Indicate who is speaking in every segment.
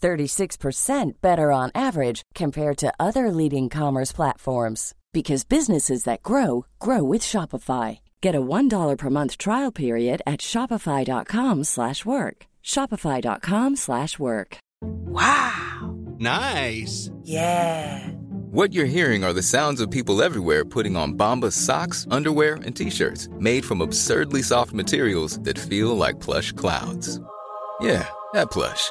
Speaker 1: 36% better on average compared to other leading commerce platforms because businesses that grow grow with Shopify. Get a $1 per month trial period at shopify.com/work. shopify.com/work. Wow.
Speaker 2: Nice.
Speaker 3: Yeah.
Speaker 4: What you're hearing are the sounds of people everywhere putting on Bombas socks, underwear, and t-shirts made from absurdly soft materials that feel like plush clouds. Yeah, that plush.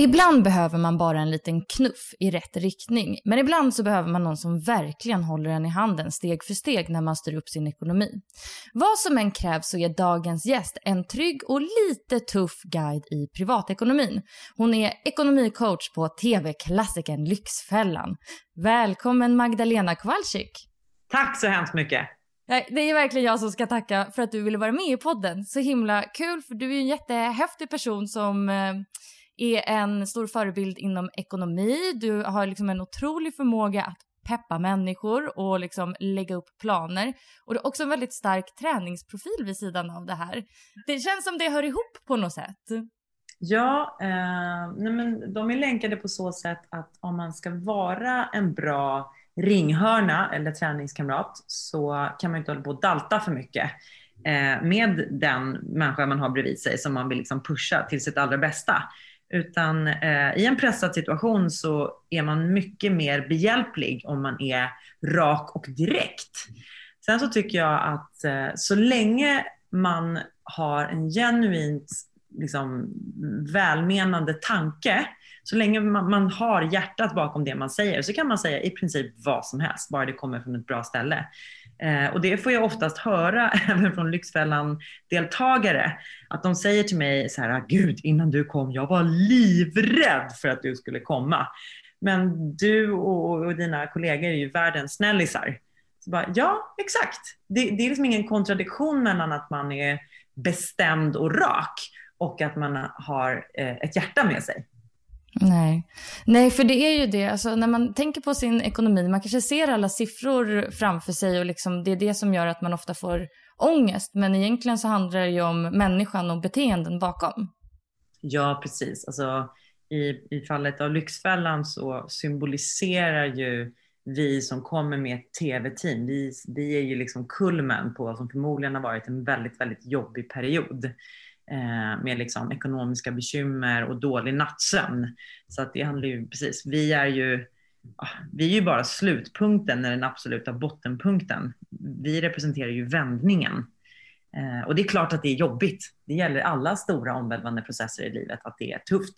Speaker 5: Ibland behöver man bara en liten knuff i rätt riktning. Men ibland så behöver man någon som verkligen håller en i handen steg för steg när man styr upp sin ekonomi. Vad som än krävs så är dagens gäst en trygg och lite tuff guide i privatekonomin. Hon är ekonomicoach på tv-klassikern Lyxfällan. Välkommen Magdalena Kowalczyk.
Speaker 3: Tack så hemskt mycket.
Speaker 5: Det är verkligen jag som ska tacka för att du ville vara med i podden. Så himla kul för du är en jättehäftig person som eh, är en stor förebild inom ekonomi. Du har liksom en otrolig förmåga att peppa människor och liksom lägga upp planer. Och du har också en väldigt stark träningsprofil vid sidan av det här. Det känns som det hör ihop på något sätt.
Speaker 3: Ja, eh, nej men de är länkade på så sätt att om man ska vara en bra ringhörna eller träningskamrat så kan man inte hålla på och dalta för mycket eh, med den människa man har bredvid sig som man vill liksom pusha till sitt allra bästa. Utan eh, i en pressad situation så är man mycket mer behjälplig om man är rak och direkt. Sen så tycker jag att eh, så länge man har en genuint liksom, välmenande tanke, så länge man, man har hjärtat bakom det man säger, så kan man säga i princip vad som helst, bara det kommer från ett bra ställe. Eh, och det får jag oftast höra även från Lyxfällan-deltagare. Att de säger till mig så här, gud innan du kom, jag var livrädd för att du skulle komma. Men du och, och dina kollegor är ju världens snällisar. Så bara, ja, exakt. Det, det är liksom ingen kontradiktion mellan att man är bestämd och rak och att man har eh, ett hjärta med sig.
Speaker 5: Nej. Nej, för det är ju det. Alltså, när man tänker på sin ekonomi, man kanske ser alla siffror framför sig och liksom, det är det som gör att man ofta får ångest. Men egentligen så handlar det ju om människan och beteenden bakom.
Speaker 3: Ja, precis. Alltså, i, I fallet av Lyxfällan så symboliserar ju vi som kommer med ett tv-team, vi, vi är ju liksom kulmen på vad som förmodligen har varit en väldigt, väldigt jobbig period Eh, med liksom ekonomiska bekymmer och dålig nattsömn. Så att det handlar ju precis, vi är ju vi är ju bara slutpunkten när den absoluta bottenpunkten. Vi representerar ju vändningen. Eh, och det är klart att det är jobbigt. Det gäller alla stora omvälvande processer i livet, att det är tufft.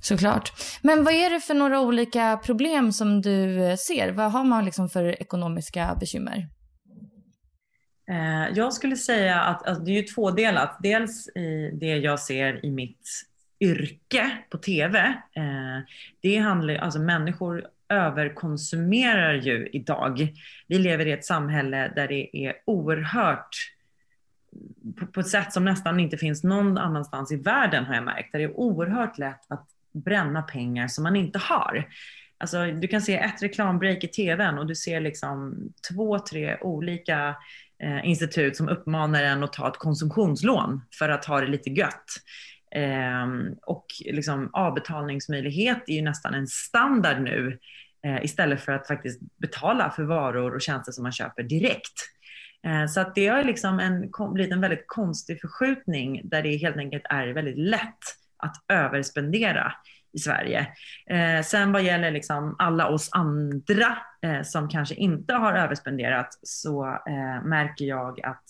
Speaker 5: Såklart. Men vad är det för några olika problem som du eh, ser? Vad har man liksom för ekonomiska bekymmer?
Speaker 3: Eh, jag skulle säga att alltså, det är ju tvådelat. Dels i det jag ser i mitt yrke på TV. Eh, det handlar alltså människor överkonsumerar ju idag. Vi lever i ett samhälle där det är oerhört på, på ett sätt som nästan inte finns någon annanstans i världen har jag märkt. Där det är oerhört lätt att bränna pengar som man inte har. Alltså, du kan se ett reklambreak i tvn och du ser liksom två, tre olika eh, institut som uppmanar en att ta ett konsumtionslån för att ha det lite gött. Eh, och liksom, avbetalningsmöjlighet är ju nästan en standard nu eh, istället för att faktiskt betala för varor och tjänster som man köper direkt. Eh, så att det har liksom en, blivit en väldigt konstig förskjutning där det helt enkelt är väldigt lätt att överspendera i Sverige. Eh, sen vad gäller liksom alla oss andra eh, som kanske inte har överspenderat så eh, märker jag att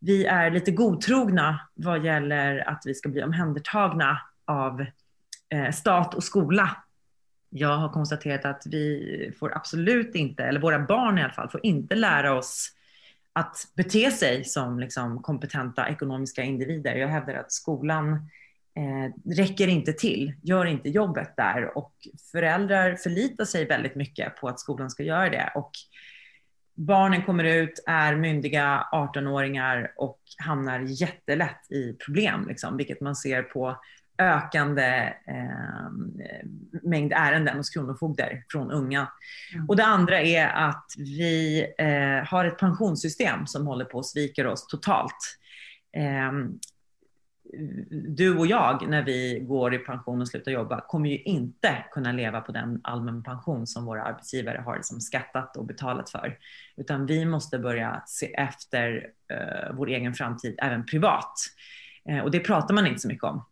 Speaker 3: vi är lite godtrogna vad gäller att vi ska bli omhändertagna av eh, stat och skola. Jag har konstaterat att vi får absolut inte, eller våra barn i alla fall, får inte lära oss att bete sig som liksom, kompetenta ekonomiska individer. Jag hävdar att skolan eh, räcker inte till, gör inte jobbet där och föräldrar förlitar sig väldigt mycket på att skolan ska göra det. Och barnen kommer ut, är myndiga 18-åringar och hamnar jättelätt i problem, liksom, vilket man ser på ökande eh, mängd ärenden hos kronofogder från unga. Mm. Och det andra är att vi eh, har ett pensionssystem som håller på att svika oss totalt. Eh, du och jag, när vi går i pension och slutar jobba, kommer ju inte kunna leva på den allmän pension som våra arbetsgivare har liksom skattat och betalat för. Utan vi måste börja se efter eh, vår egen framtid även privat. Eh, och det pratar man inte så mycket om.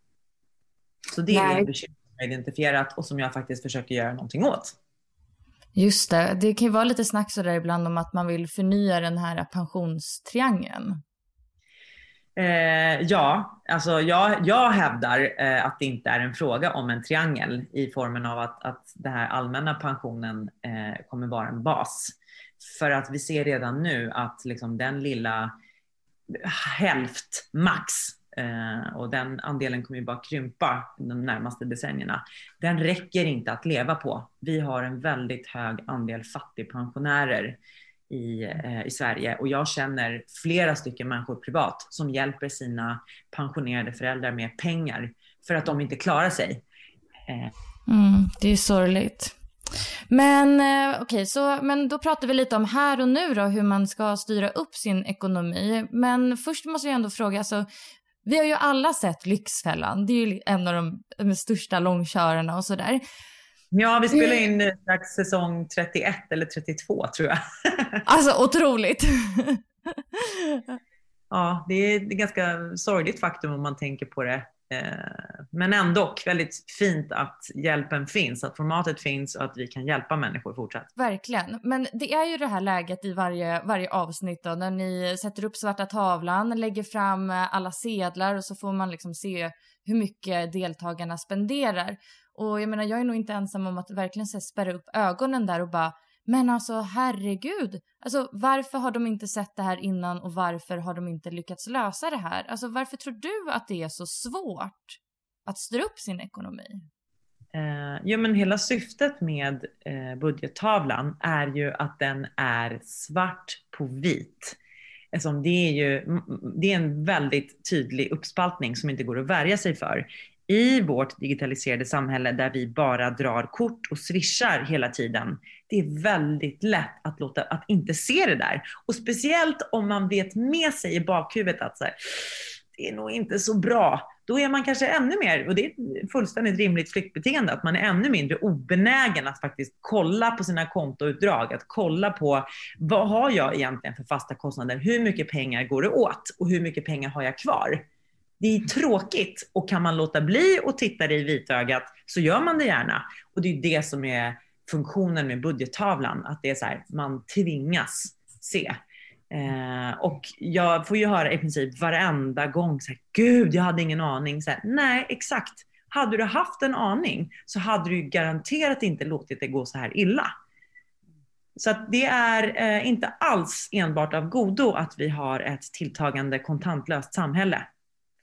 Speaker 3: Så det är ett bekymmer som jag identifierat och som jag faktiskt försöker göra någonting åt.
Speaker 5: Just det, det kan ju vara lite snack sådär ibland om att man vill förnya den här pensionstriangeln.
Speaker 3: Eh, ja, alltså jag, jag hävdar eh, att det inte är en fråga om en triangel i formen av att, att den här allmänna pensionen eh, kommer vara en bas. För att vi ser redan nu att liksom den lilla hälft max eh, och den andelen kommer ju bara krympa de närmaste decennierna. Den räcker inte att leva på. Vi har en väldigt hög andel fattigpensionärer i, eh, i Sverige och jag känner flera stycken människor privat som hjälper sina pensionerade föräldrar med pengar för att de inte klarar sig.
Speaker 5: Eh. Mm, det är sorgligt. Men eh, okej, okay, men då pratar vi lite om här och nu då, hur man ska styra upp sin ekonomi. Men först måste jag ändå fråga, alltså, vi har ju alla sett Lyxfällan, det är ju en av de, de största långkörarna och sådär.
Speaker 3: Ja, vi spelar in strax säsong 31 eller 32 tror jag.
Speaker 5: Alltså otroligt.
Speaker 3: ja, det är ett ganska sorgligt faktum om man tänker på det. Eh, men ändå väldigt fint att hjälpen finns, att formatet finns och att vi kan hjälpa människor fortsatt.
Speaker 5: Verkligen. Men det är ju det här läget i varje, varje avsnitt då, när ni sätter upp svarta tavlan, lägger fram alla sedlar och så får man liksom se hur mycket deltagarna spenderar. Och jag menar, jag är nog inte ensam om att verkligen så spärra upp ögonen där och bara men alltså herregud, alltså varför har de inte sett det här innan och varför har de inte lyckats lösa det här? Alltså varför tror du att det är så svårt att styra upp sin ekonomi?
Speaker 3: Eh, jo men hela syftet med eh, budgettavlan är ju att den är svart på vit. Alltså, det är ju det är en väldigt tydlig uppspaltning som inte går att värja sig för i vårt digitaliserade samhälle där vi bara drar kort och swishar hela tiden. Det är väldigt lätt att, låta, att inte se det där. Och speciellt om man vet med sig i bakhuvudet att så här, det är nog inte så bra. Då är man kanske ännu mer, och det är ett fullständigt rimligt flyktbeteende, att man är ännu mindre obenägen att faktiskt kolla på sina kontoutdrag, att kolla på vad har jag egentligen för fasta kostnader, hur mycket pengar går det åt och hur mycket pengar har jag kvar? Det är tråkigt och kan man låta bli att titta det i vitögat så gör man det gärna. Och det är det som är funktionen med budgettavlan, att det är så här, man tvingas se. Eh, och jag får ju höra i princip varenda gång så här, gud jag hade ingen aning. Så här, Nej, exakt. Hade du haft en aning så hade du garanterat inte låtit det gå så här illa. Så att det är eh, inte alls enbart av godo att vi har ett tilltagande kontantlöst samhälle.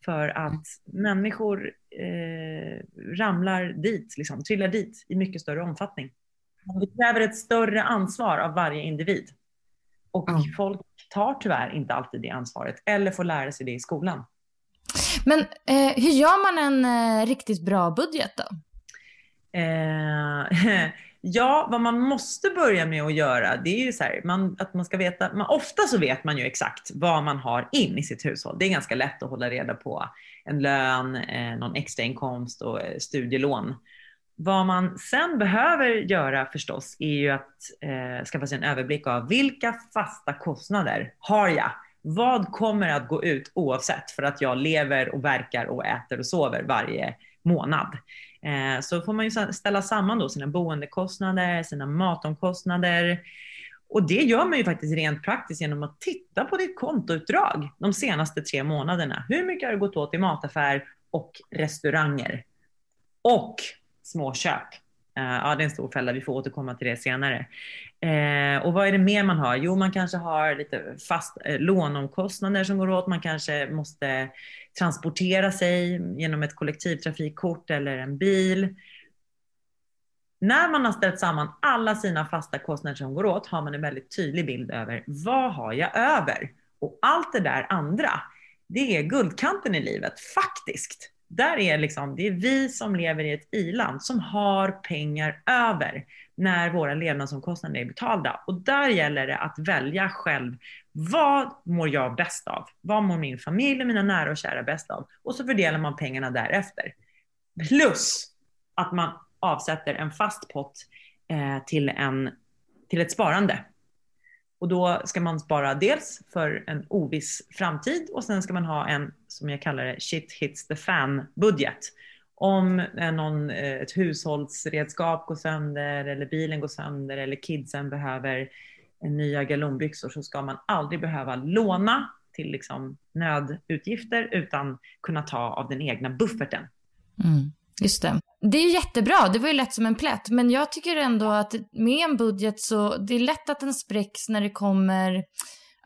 Speaker 3: För att människor eh, ramlar dit, liksom, trillar dit i mycket större omfattning. Det kräver ett större ansvar av varje individ. Och mm. folk tar tyvärr inte alltid det ansvaret, eller får lära sig det i skolan.
Speaker 5: Men eh, hur gör man en eh, riktigt bra budget då?
Speaker 3: Ja, vad man måste börja med att göra, det är ju så här, man, att man ska veta, man, ofta så vet man ju exakt vad man har in i sitt hushåll. Det är ganska lätt att hålla reda på en lön, eh, någon extrainkomst och eh, studielån. Vad man sen behöver göra förstås är ju att eh, skaffa sig en överblick av vilka fasta kostnader har jag? Vad kommer att gå ut oavsett för att jag lever och verkar och äter och sover varje månad? Eh, så får man ju ställa samman då sina boendekostnader, sina matomkostnader. Och det gör man ju faktiskt rent praktiskt genom att titta på ditt kontoutdrag de senaste tre månaderna. Hur mycket har det gått åt i mataffär och restauranger? Och småköp. Eh, ja, det är en stor fälla. Vi får återkomma till det senare. Eh, och vad är det mer man har? Jo, man kanske har lite fast eh, låneomkostnader som går åt. Man kanske måste transportera sig genom ett kollektivtrafikkort eller en bil. När man har ställt samman alla sina fasta kostnader som går åt har man en väldigt tydlig bild över vad har jag över? Och allt det där andra, det är guldkanten i livet, faktiskt. Där är liksom, det är vi som lever i ett i-land som har pengar över när våra levnadsomkostnader är betalda. Och där gäller det att välja själv. Vad mår jag bäst av? Vad mår min familj och mina nära och kära bäst av? Och så fördelar man pengarna därefter. Plus att man avsätter en fast pott eh, till, en, till ett sparande. Och då ska man spara dels för en oviss framtid och sen ska man ha en, som jag kallar det, shit hits the fan-budget. Om eh, någon, eh, ett hushållsredskap går sönder eller bilen går sönder eller kidsen behöver Eh, nya galonbyxor så ska man aldrig behöva låna till liksom nödutgifter utan kunna ta av den egna bufferten.
Speaker 5: Mm, just det. Det är jättebra, det var ju lätt som en plätt. Men jag tycker ändå att med en budget så det är lätt att den spräcks när det kommer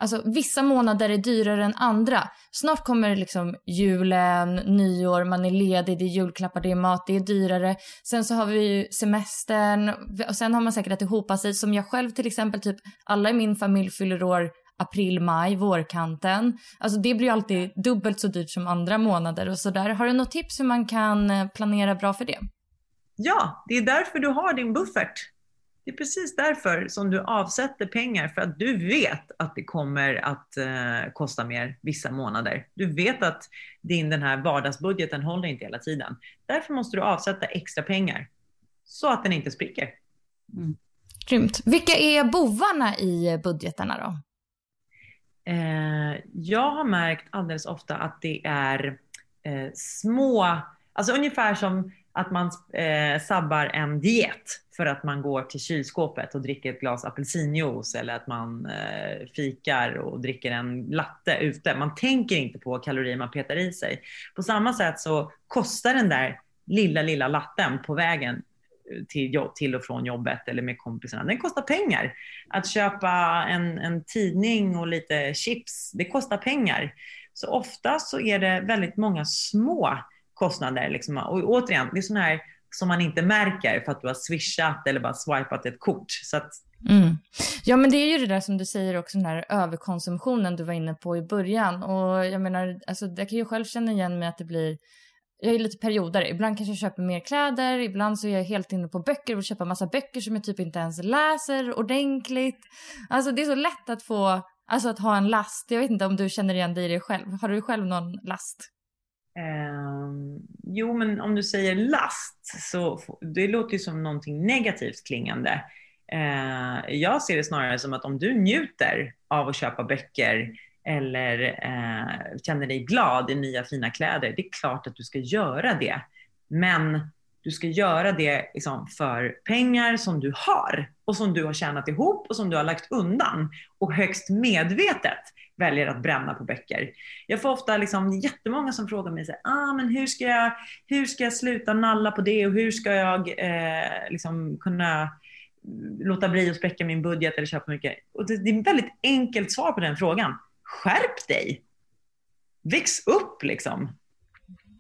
Speaker 5: Alltså vissa månader är dyrare än andra. Snart kommer liksom julen, nyår, man är ledig, det är julklappar, det är mat, det är dyrare. Sen så har vi ju semestern och sen har man säkert att ihopa sig. Som jag själv till exempel, typ alla i min familj fyller år april, maj, vårkanten. Alltså det blir ju alltid dubbelt så dyrt som andra månader och sådär. Har du något tips hur man kan eh, planera bra för det?
Speaker 3: Ja, det är därför du har din buffert. Det är precis därför som du avsätter pengar, för att du vet att det kommer att eh, kosta mer vissa månader. Du vet att din, den här vardagsbudgeten håller inte hela tiden. Därför måste du avsätta extra pengar, så att den inte spricker.
Speaker 5: Mm. Grymt. Vilka är bovarna i budgetarna då?
Speaker 3: Eh, jag har märkt alldeles ofta att det är eh, små, alltså ungefär som att man eh, sabbar en diet för att man går till kylskåpet och dricker ett glas apelsinjuice eller att man eh, fikar och dricker en latte ute. Man tänker inte på kalorier man petar i sig. På samma sätt så kostar den där lilla, lilla latten på vägen eh, till, till och från jobbet eller med kompisarna. Den kostar pengar. Att köpa en, en tidning och lite chips, det kostar pengar. Så ofta så är det väldigt många små kostnader. Liksom. Och återigen, det är sådana här som man inte märker för att du har swishat eller bara swipat ett kort. Så att...
Speaker 5: mm. Ja, men det är ju det där som du säger också, den här överkonsumtionen du var inne på i början. Och jag menar, alltså, jag kan ju själv känna igen mig att det blir jag är lite perioder. Ibland kanske jag köper mer kläder, ibland så är jag helt inne på böcker och vill köpa massa böcker som jag typ inte ens läser ordentligt. Alltså det är så lätt att få, alltså att ha en last. Jag vet inte om du känner igen dig i det själv. Har du själv någon last?
Speaker 3: Um, jo, men om du säger last, så det låter ju som någonting negativt klingande. Uh, jag ser det snarare som att om du njuter av att köpa böcker eller uh, känner dig glad i nya fina kläder, det är klart att du ska göra det. Men du ska göra det liksom för pengar som du har och som du har tjänat ihop och som du har lagt undan och högst medvetet väljer att bränna på böcker. Jag får ofta liksom jättemånga som frågar mig så här, ah, men hur, ska jag, hur ska jag sluta nalla på det och hur ska jag eh, liksom kunna låta bli att spräcka min budget eller köpa mycket? Och det, det är ett väldigt enkelt svar på den frågan. Skärp dig! Väx upp liksom!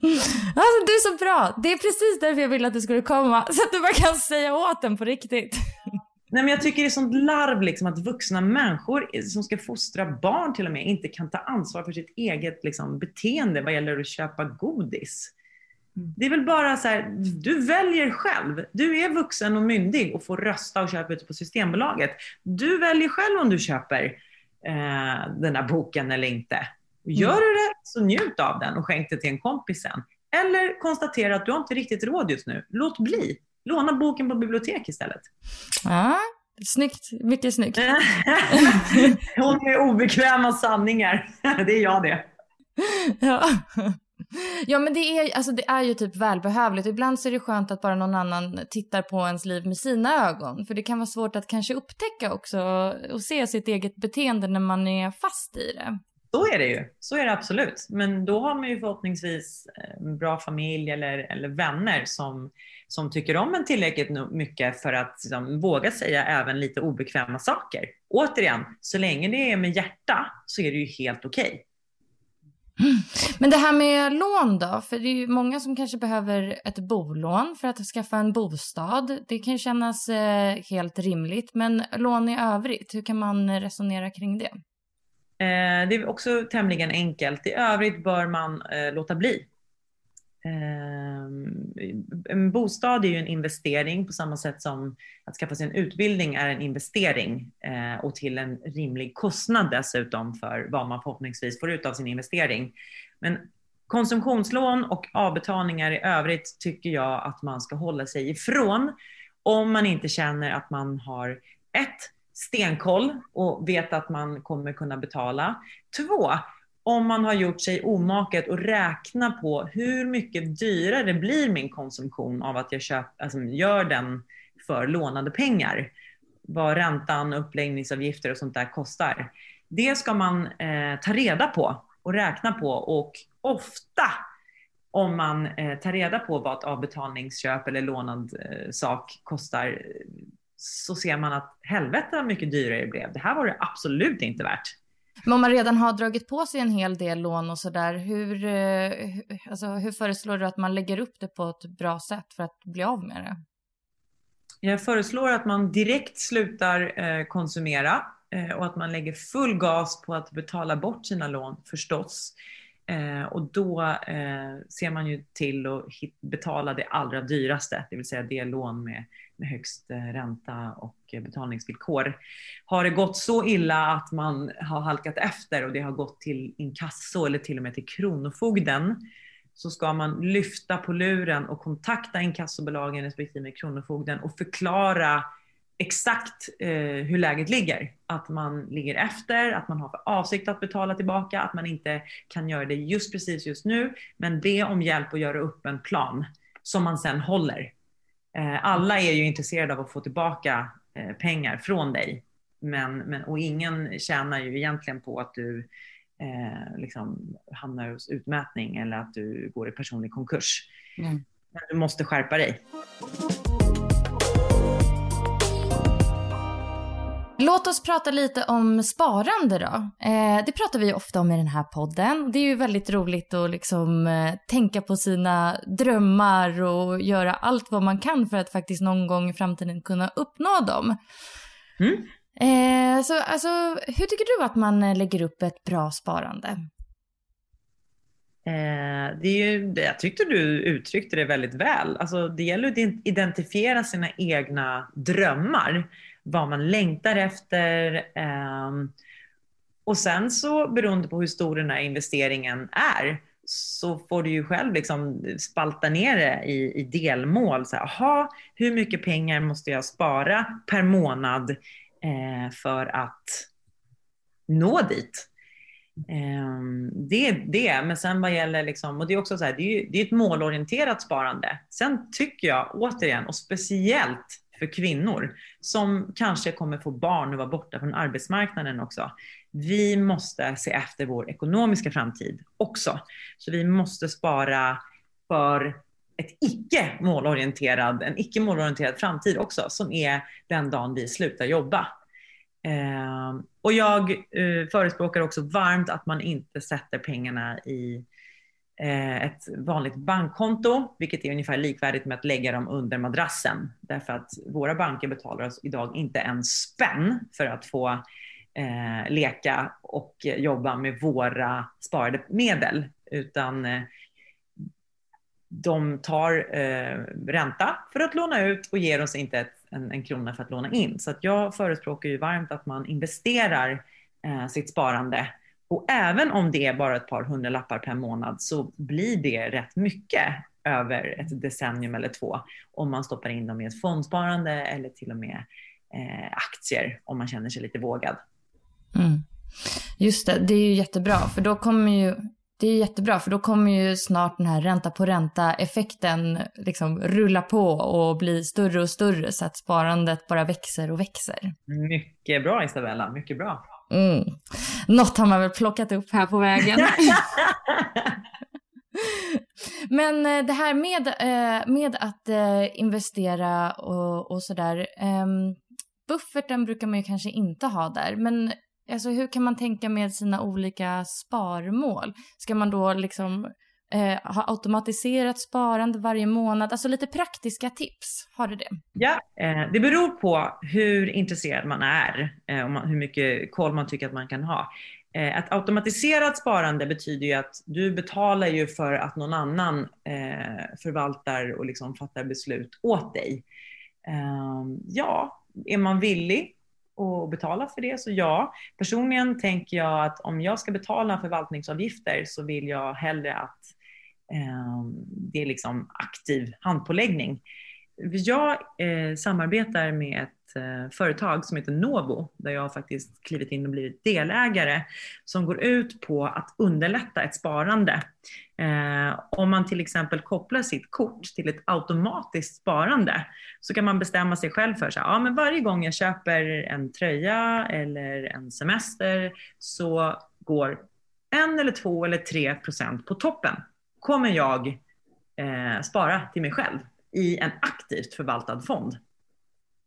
Speaker 5: Alltså du är så bra. Det är precis därför jag ville att du skulle komma. Så att du bara kan säga åt den på riktigt.
Speaker 3: Nej, men jag tycker det är sånt larv liksom, att vuxna människor som ska fostra barn till och med inte kan ta ansvar för sitt eget liksom, beteende vad gäller att köpa godis. Det är väl bara så här, du väljer själv. Du är vuxen och myndig och får rösta och köpa ute på Systembolaget. Du väljer själv om du köper eh, den här boken eller inte. Gör du det, så njut av den och skänk det till en kompis sen. Eller konstatera att du har inte riktigt råd just nu. Låt bli. Låna boken på bibliotek istället.
Speaker 5: Ja, snyggt. Mycket snyggt.
Speaker 3: Hon med obekväma sanningar. Det är jag det.
Speaker 5: Ja. Ja men det är, alltså det är ju typ välbehövligt. Ibland så är det skönt att bara någon annan tittar på ens liv med sina ögon. För det kan vara svårt att kanske upptäcka också och se sitt eget beteende när man är fast i det.
Speaker 3: Så är det ju. Så är det absolut. Men då har man ju förhoppningsvis eh, en bra familj eller, eller vänner som, som tycker om en tillräckligt mycket för att liksom, våga säga även lite obekväma saker. Återigen, så länge det är med hjärta så är det ju helt okej. Okay.
Speaker 5: Men det här med lån då? För det är ju många som kanske behöver ett bolån för att skaffa en bostad. Det kan ju kännas eh, helt rimligt. Men lån i övrigt, hur kan man eh, resonera kring det?
Speaker 3: Eh, det är också tämligen enkelt. I övrigt bör man eh, låta bli. Eh, en bostad är ju en investering på samma sätt som att skaffa sig en utbildning är en investering eh, och till en rimlig kostnad dessutom för vad man förhoppningsvis får ut av sin investering. Men konsumtionslån och avbetalningar i övrigt tycker jag att man ska hålla sig ifrån om man inte känner att man har ett stenkoll och vet att man kommer kunna betala. Två, om man har gjort sig omaket och räkna på hur mycket dyrare blir min konsumtion av att jag köp, alltså gör den för lånade pengar. Vad räntan, uppläggningsavgifter och sånt där kostar. Det ska man eh, ta reda på och räkna på och ofta om man eh, tar reda på vad ett avbetalningsköp eller lånad eh, sak kostar så ser man att helvete vad mycket dyrare det blev. Det här var det absolut inte värt.
Speaker 5: Men om man redan har dragit på sig en hel del lån och sådär, hur, eh, alltså, hur föreslår du att man lägger upp det på ett bra sätt för att bli av med det?
Speaker 3: Jag föreslår att man direkt slutar eh, konsumera eh, och att man lägger full gas på att betala bort sina lån förstås. Eh, och då eh, ser man ju till att betala det allra dyraste, det vill säga det lån med, med högst eh, ränta och eh, betalningsvillkor. Har det gått så illa att man har halkat efter och det har gått till inkasso eller till och med till Kronofogden så ska man lyfta på luren och kontakta inkassobolagen respektive Kronofogden och förklara exakt eh, hur läget ligger. Att man ligger efter, att man har för avsikt att betala tillbaka, att man inte kan göra det just precis just nu, men be om hjälp att göra upp en plan som man sen håller. Eh, alla är ju intresserade av att få tillbaka eh, pengar från dig, men, men, och ingen tjänar ju egentligen på att du eh, liksom hamnar hos utmätning eller att du går i personlig konkurs. Mm. Men du måste skärpa dig.
Speaker 5: Låt oss prata lite om sparande då. Eh, det pratar vi ofta om i den här podden. Det är ju väldigt roligt att liksom, eh, tänka på sina drömmar och göra allt vad man kan för att faktiskt någon gång i framtiden kunna uppnå dem. Mm. Eh, så alltså, hur tycker du att man lägger upp ett bra sparande?
Speaker 3: Det är ju, jag tyckte du uttryckte det väldigt väl. Alltså, det gäller att identifiera sina egna drömmar vad man längtar efter. Ehm, och sen så beroende på hur stor den här investeringen är så får du ju själv liksom spalta ner det i, i delmål. Så här, aha, hur mycket pengar måste jag spara per månad eh, för att nå dit? Eh, det är det, men sen vad gäller liksom, och det är också så här, det är, det är ett målorienterat sparande. Sen tycker jag återigen, och speciellt för kvinnor som kanske kommer få barn och vara borta från arbetsmarknaden också. Vi måste se efter vår ekonomiska framtid också. Så vi måste spara för ett icke målorienterad, en icke målorienterad framtid också, som är den dagen vi slutar jobba. Eh, och jag eh, förespråkar också varmt att man inte sätter pengarna i Eh, Eh, ett vanligt bankkonto, vilket är ungefär likvärdigt med att lägga dem under madrassen. Därför att våra banker betalar oss idag inte en spänn för att få eh, leka och jobba med våra sparade medel. Utan eh, de tar eh, ränta för att låna ut och ger oss inte ett, en, en, krona för att låna in. Så att jag förespråkar ju varmt att man investerar eh, sitt sparande. Och även om det är bara ett par hundralappar per månad så blir det rätt mycket över ett decennium eller två om man stoppar in dem i ett fondsparande eller till och med eh, aktier om man känner sig lite vågad.
Speaker 5: Mm. Just det, det är ju jättebra för då kommer ju det är jättebra för då kommer ju snart den här ränta på ränta effekten liksom rulla på och bli större och större så att sparandet bara växer och växer.
Speaker 3: Mycket bra Isabella, mycket bra.
Speaker 5: Mm. Något har man väl plockat upp här på vägen. Men eh, det här med, eh, med att eh, investera och, och sådär. Ehm, bufferten brukar man ju kanske inte ha där. Men alltså, hur kan man tänka med sina olika sparmål? Ska man då liksom eh, ha automatiserat sparande varje månad? Alltså lite praktiska tips. Har du det?
Speaker 3: Ja, eh, det beror på hur intresserad man är eh, och man, hur mycket koll man tycker att man kan ha. Eh, ett automatiserat sparande betyder ju att du betalar ju för att någon annan eh, förvaltar och liksom fattar beslut åt dig. Ehm, ja, är man villig och betala för det så ja. Personligen tänker jag att om jag ska betala förvaltningsavgifter så vill jag hellre att eh, det är liksom aktiv handpåläggning. Jag eh, samarbetar med ett eh, företag som heter Novo, där jag har faktiskt klivit in och blivit delägare, som går ut på att underlätta ett sparande. Eh, om man till exempel kopplar sitt kort till ett automatiskt sparande så kan man bestämma sig själv för att ja, men varje gång jag köper en tröja eller en semester så går en eller två eller tre procent på toppen kommer jag eh, spara till mig själv i en aktivt förvaltad fond.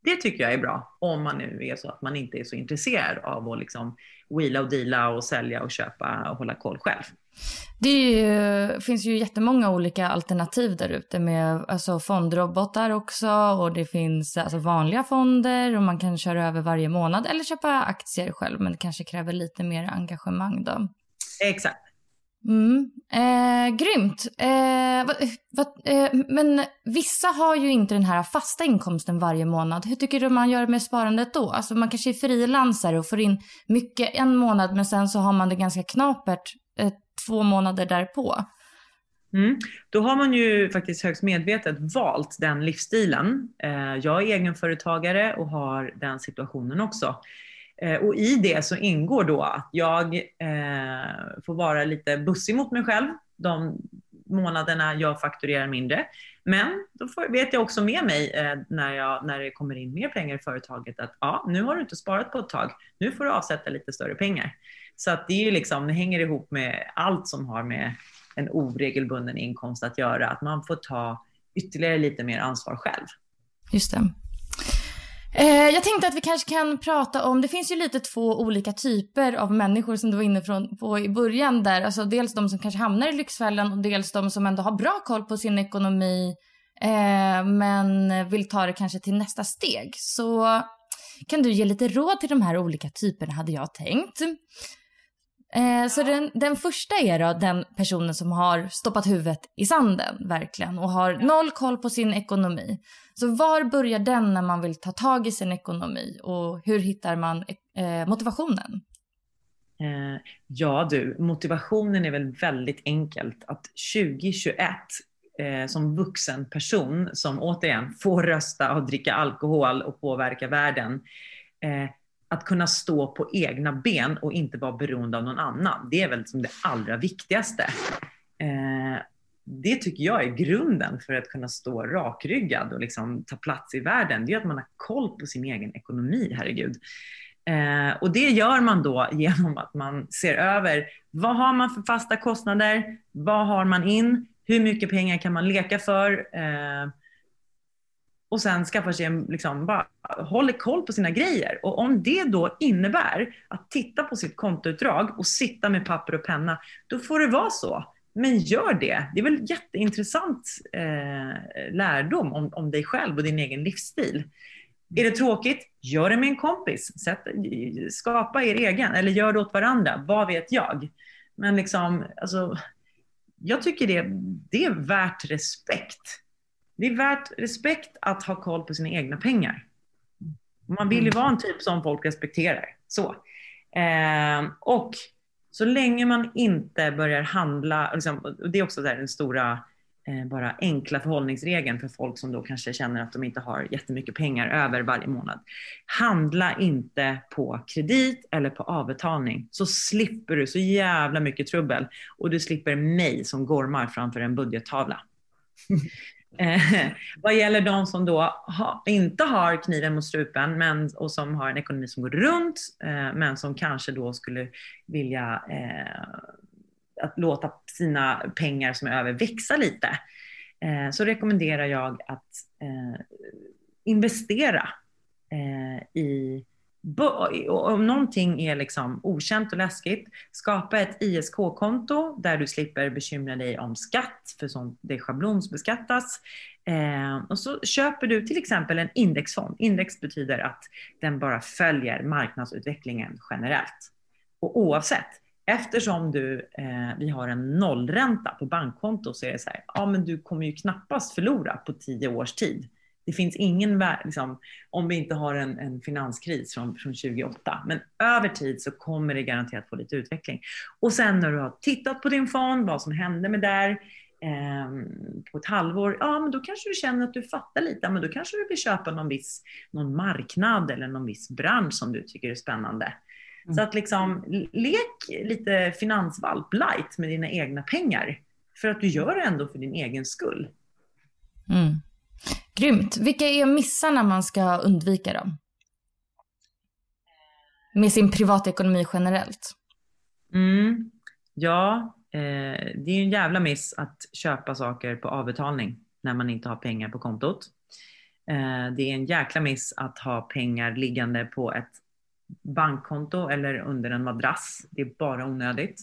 Speaker 3: Det tycker jag är bra om man nu är så att man inte är så intresserad av att liksom wheela och deala och sälja och köpa och hålla koll själv.
Speaker 5: Det ju, finns ju jättemånga olika alternativ där ute med alltså fondrobotar också och det finns alltså vanliga fonder och man kan köra över varje månad eller köpa aktier själv men det kanske kräver lite mer engagemang då.
Speaker 3: Exakt.
Speaker 5: Mm. Eh, grymt. Eh, va, va, eh, men vissa har ju inte den här fasta inkomsten varje månad. Hur tycker du man gör med sparandet då? Alltså man kanske är frilansare och får in mycket en månad men sen så har man det ganska knapert eh, två månader därpå.
Speaker 3: Mm. Då har man ju faktiskt högst medvetet valt den livsstilen. Eh, jag är egenföretagare och har den situationen också. Eh, och i det så ingår då att jag eh, får vara lite bussig mot mig själv de månaderna jag fakturerar mindre. Men då får, vet jag också med mig eh, när, jag, när det kommer in mer pengar i företaget att ja, nu har du inte sparat på ett tag. Nu får du avsätta lite större pengar. Så att det är ju liksom, det hänger ihop med allt som har med en oregelbunden inkomst att göra. Att man får ta ytterligare lite mer ansvar själv.
Speaker 5: Just det. Eh, jag tänkte att vi kanske kan prata om, det finns ju lite två olika typer av människor som du var inne på i början där. Alltså dels de som kanske hamnar i Lyxfällan och dels de som ändå har bra koll på sin ekonomi eh, men vill ta det kanske till nästa steg. Så kan du ge lite råd till de här olika typerna hade jag tänkt. Eh, så den, den första är då den personen som har stoppat huvudet i sanden verkligen och har noll koll på sin ekonomi. Så var börjar den när man vill ta tag i sin ekonomi och hur hittar man eh, motivationen?
Speaker 3: Eh, ja du, motivationen är väl väldigt enkelt att 2021 eh, som vuxen person som återigen får rösta och dricka alkohol och påverka världen eh, att kunna stå på egna ben och inte vara beroende av någon annan. Det är väl som det allra viktigaste. Eh, det tycker jag är grunden för att kunna stå rakryggad och liksom ta plats i världen. Det är att man har koll på sin egen ekonomi, herregud. Eh, och det gör man då genom att man ser över vad har man för fasta kostnader? Vad har man in? Hur mycket pengar kan man leka för? Eh, och sen skaffar sig en, liksom, bara håller koll på sina grejer. Och om det då innebär att titta på sitt kontoutdrag och sitta med papper och penna, då får det vara så. Men gör det. Det är väl jätteintressant eh, lärdom om, om dig själv och din egen livsstil. Är det tråkigt? Gör det med en kompis. Sätt, skapa er egen, eller gör det åt varandra. Vad vet jag? Men liksom, alltså, jag tycker det, det är värt respekt. Det är värt respekt att ha koll på sina egna pengar. Man vill ju vara en typ som folk respekterar. Så. Eh, och så länge man inte börjar handla, liksom, det är också där den stora eh, bara enkla förhållningsregeln för folk som då kanske känner att de inte har jättemycket pengar över varje månad. Handla inte på kredit eller på avbetalning så slipper du så jävla mycket trubbel och du slipper mig som gormar framför en budgettavla. Eh, vad gäller de som då ha, inte har kniven mot strupen men, och som har en ekonomi som går runt eh, men som kanske då skulle vilja eh, att låta sina pengar som är över växa lite eh, så rekommenderar jag att eh, investera eh, i om någonting är liksom okänt och läskigt, skapa ett ISK-konto där du slipper bekymra dig om skatt, för sånt det schablonsbeskattas. Eh, och så köper du till exempel en indexfond. Index betyder att den bara följer marknadsutvecklingen generellt. Och oavsett, eftersom du, eh, vi har en nollränta på bankkonto så är det så här, ja men du kommer ju knappast förlora på tio års tid. Det finns ingen, liksom, om vi inte har en, en finanskris från, från 2008, men över tid så kommer det garanterat få lite utveckling. Och sen när du har tittat på din fond, vad som hände med där, eh, på ett halvår, ja men då kanske du känner att du fattar lite, men då kanske du vill köpa någon viss någon marknad eller någon viss bransch som du tycker är spännande. Mm. Så att liksom, lek lite finansvalp light med dina egna pengar. För att du gör det ändå för din egen skull.
Speaker 5: Mm. Grymt. Vilka är missarna man ska undvika då? Med sin privatekonomi generellt?
Speaker 3: Mm. Ja, eh, det är en jävla miss att köpa saker på avbetalning när man inte har pengar på kontot. Eh, det är en jäkla miss att ha pengar liggande på ett bankkonto eller under en madrass. Det är bara onödigt.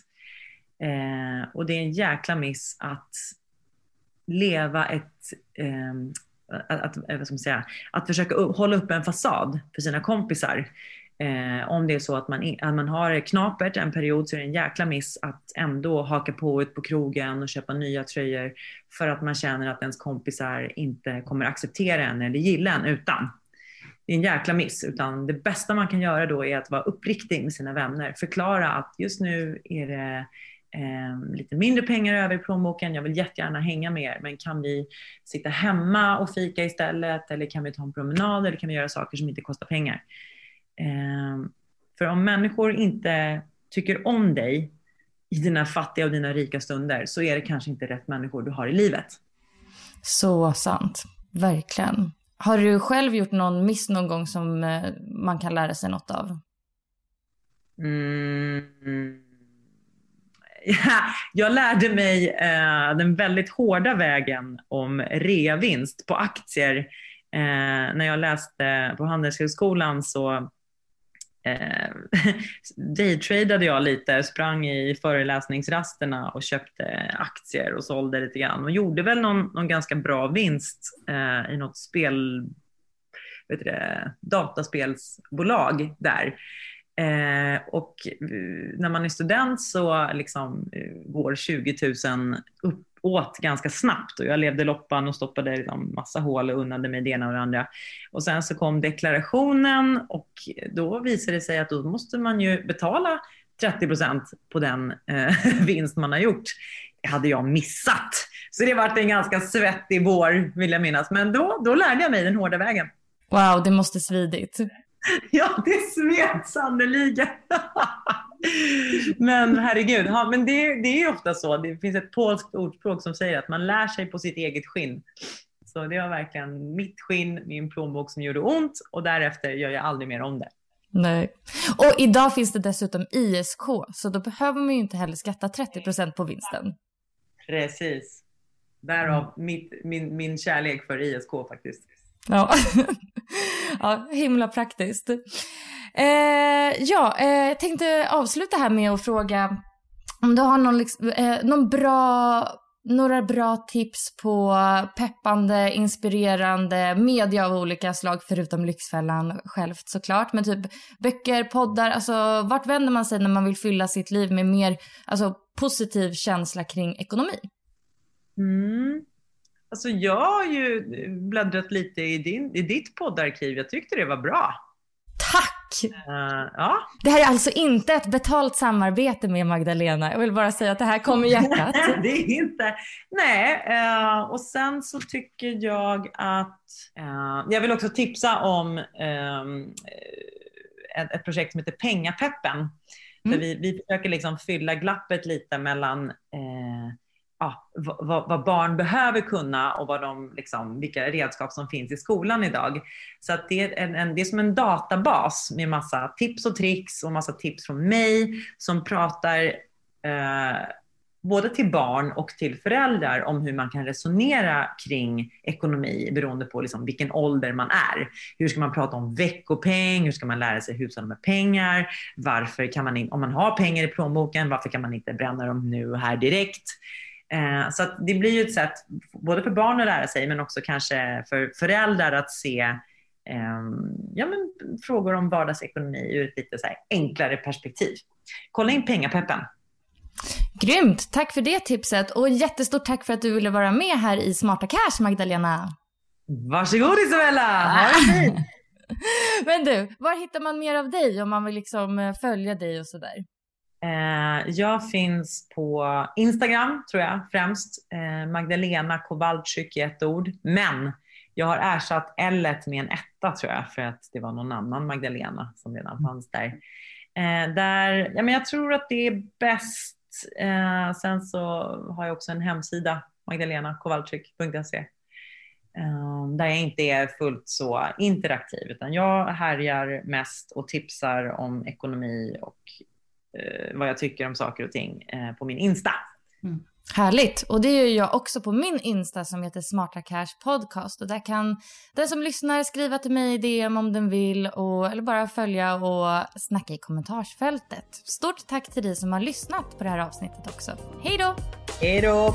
Speaker 3: Eh, och det är en jäkla miss att leva ett eh, att, att, eh, ska säga, att försöka hålla upp en fasad för sina kompisar. Eh, om det är så att man, att man har knapert en period så är det en jäkla miss att ändå haka på ut på krogen och köpa nya tröjor för att man känner att ens kompisar inte kommer acceptera en eller gilla en utan. Det är en jäkla miss, utan det bästa man kan göra då är att vara uppriktig med sina vänner. Förklara att just nu är det eh, lite mindre pengar över i plånboken, jag vill jättegärna hänga med er, men kan vi sitta hemma och fika istället? Eller kan vi ta en promenad? Eller kan vi göra saker som inte kostar pengar? Eh, för om människor inte tycker om dig i dina fattiga och dina rika stunder så är det kanske inte rätt människor du har i livet.
Speaker 5: Så sant, verkligen. Har du själv gjort någon miss någon gång som eh, man kan lära sig något av?
Speaker 3: Mm jag lärde mig eh, den väldigt hårda vägen om reavinst på aktier. Eh, när jag läste på Handelshögskolan så eh, daytradade jag lite, sprang i föreläsningsrasterna och köpte aktier och sålde lite grann och gjorde väl någon, någon ganska bra vinst eh, i något spel, vet du det, dataspelsbolag där. Eh, och eh, när man är student så liksom, eh, går 20 000 uppåt ganska snabbt och jag levde loppan och stoppade liksom massa hål och unnade mig det ena och det andra. Och sen så kom deklarationen och då visade det sig att då måste man ju betala 30 procent på den eh, vinst man har gjort. Det hade jag missat. Så det var en ganska svettig vår vill jag minnas. Men då, då lärde jag mig den hårda vägen.
Speaker 5: Wow, det måste svidit.
Speaker 3: Ja, det smet sannerligen. men herregud, ja, men det, det är ofta så. Det finns ett polskt ordspråk som säger att man lär sig på sitt eget skinn. Så det var verkligen mitt skinn, min plånbok som gjorde ont och därefter gör jag aldrig mer om det.
Speaker 5: Nej. Och idag finns det dessutom ISK, så då behöver man ju inte heller skatta 30% på vinsten.
Speaker 3: Precis. Därav mm. mitt, min, min kärlek för ISK faktiskt.
Speaker 5: Ja, ja himla praktiskt. Eh, ja, eh, jag tänkte avsluta här med att fråga om du har någon, liksom, eh, någon bra, några bra tips på peppande, inspirerande media av olika slag, förutom Lyxfällan självt såklart. Men typ böcker, poddar, alltså vart vänder man sig när man vill fylla sitt liv med mer alltså, positiv känsla kring ekonomi?
Speaker 3: Mm. Alltså jag har ju bläddrat lite i, din, i ditt poddarkiv. Jag tyckte det var bra.
Speaker 5: Tack!
Speaker 3: Uh, ja.
Speaker 5: Det här är alltså inte ett betalt samarbete med Magdalena. Jag vill bara säga att det här kommer hjärtat.
Speaker 3: det är inte. Nej, uh, och sen så tycker jag att uh, jag vill också tipsa om um, ett, ett, projekt som heter Pengapeppen. Mm. Där vi, vi försöker liksom fylla glappet lite mellan ja, vad, vad, barn behöver kunna och vad de, liksom, vilka redskap som finns i skolan idag. Så att det, är en, en, det är som en databas med massa tips och tricks och massa tips från mig som pratar eh, både till barn och till föräldrar om hur man kan resonera kring ekonomi beroende på liksom vilken ålder man är. Hur ska man prata om veckopeng? Hur ska man lära sig hushålla med pengar? Varför kan man, om man har pengar i plånboken, varför kan man inte bränna dem nu och här direkt? Eh, så det blir ju ett sätt både för barn att lära sig men också kanske för föräldrar att se eh, ja, men frågor om vardagsekonomi ur ett lite så enklare perspektiv. Kolla in Pengapeppen.
Speaker 5: Grymt! Tack för det tipset och jättestort tack för att du ville vara med här i Smarta Cash, Magdalena.
Speaker 3: Varsågod Isabella! Ha det fint!
Speaker 5: Men du, var hittar man mer av dig om man vill liksom eh, följa dig och sådär?
Speaker 3: Eh, jag finns på Instagram, tror jag främst. Eh, Magdalena Kowalczyk i ett ord. Men jag har ersatt L med en etta, tror jag, för att det var någon annan Magdalena som redan fanns där. Eh, där ja, men jag tror att det är bäst. sen så har jag också en hemsida, magdalenakowalczyk.se. där jag inte är fullt så interaktiv, utan jag härjar mest och tipsar om ekonomi och vad jag tycker om saker och ting eh, på min Insta.
Speaker 5: Mm. Härligt! Och det gör jag också på min Insta som heter Smarta Cash Podcast. Och där kan den som lyssnar skriva till mig i DM om den vill och, eller bara följa och snacka i kommentarsfältet. Stort tack till dig som har lyssnat på det här avsnittet också. Hej då!
Speaker 3: Hej då!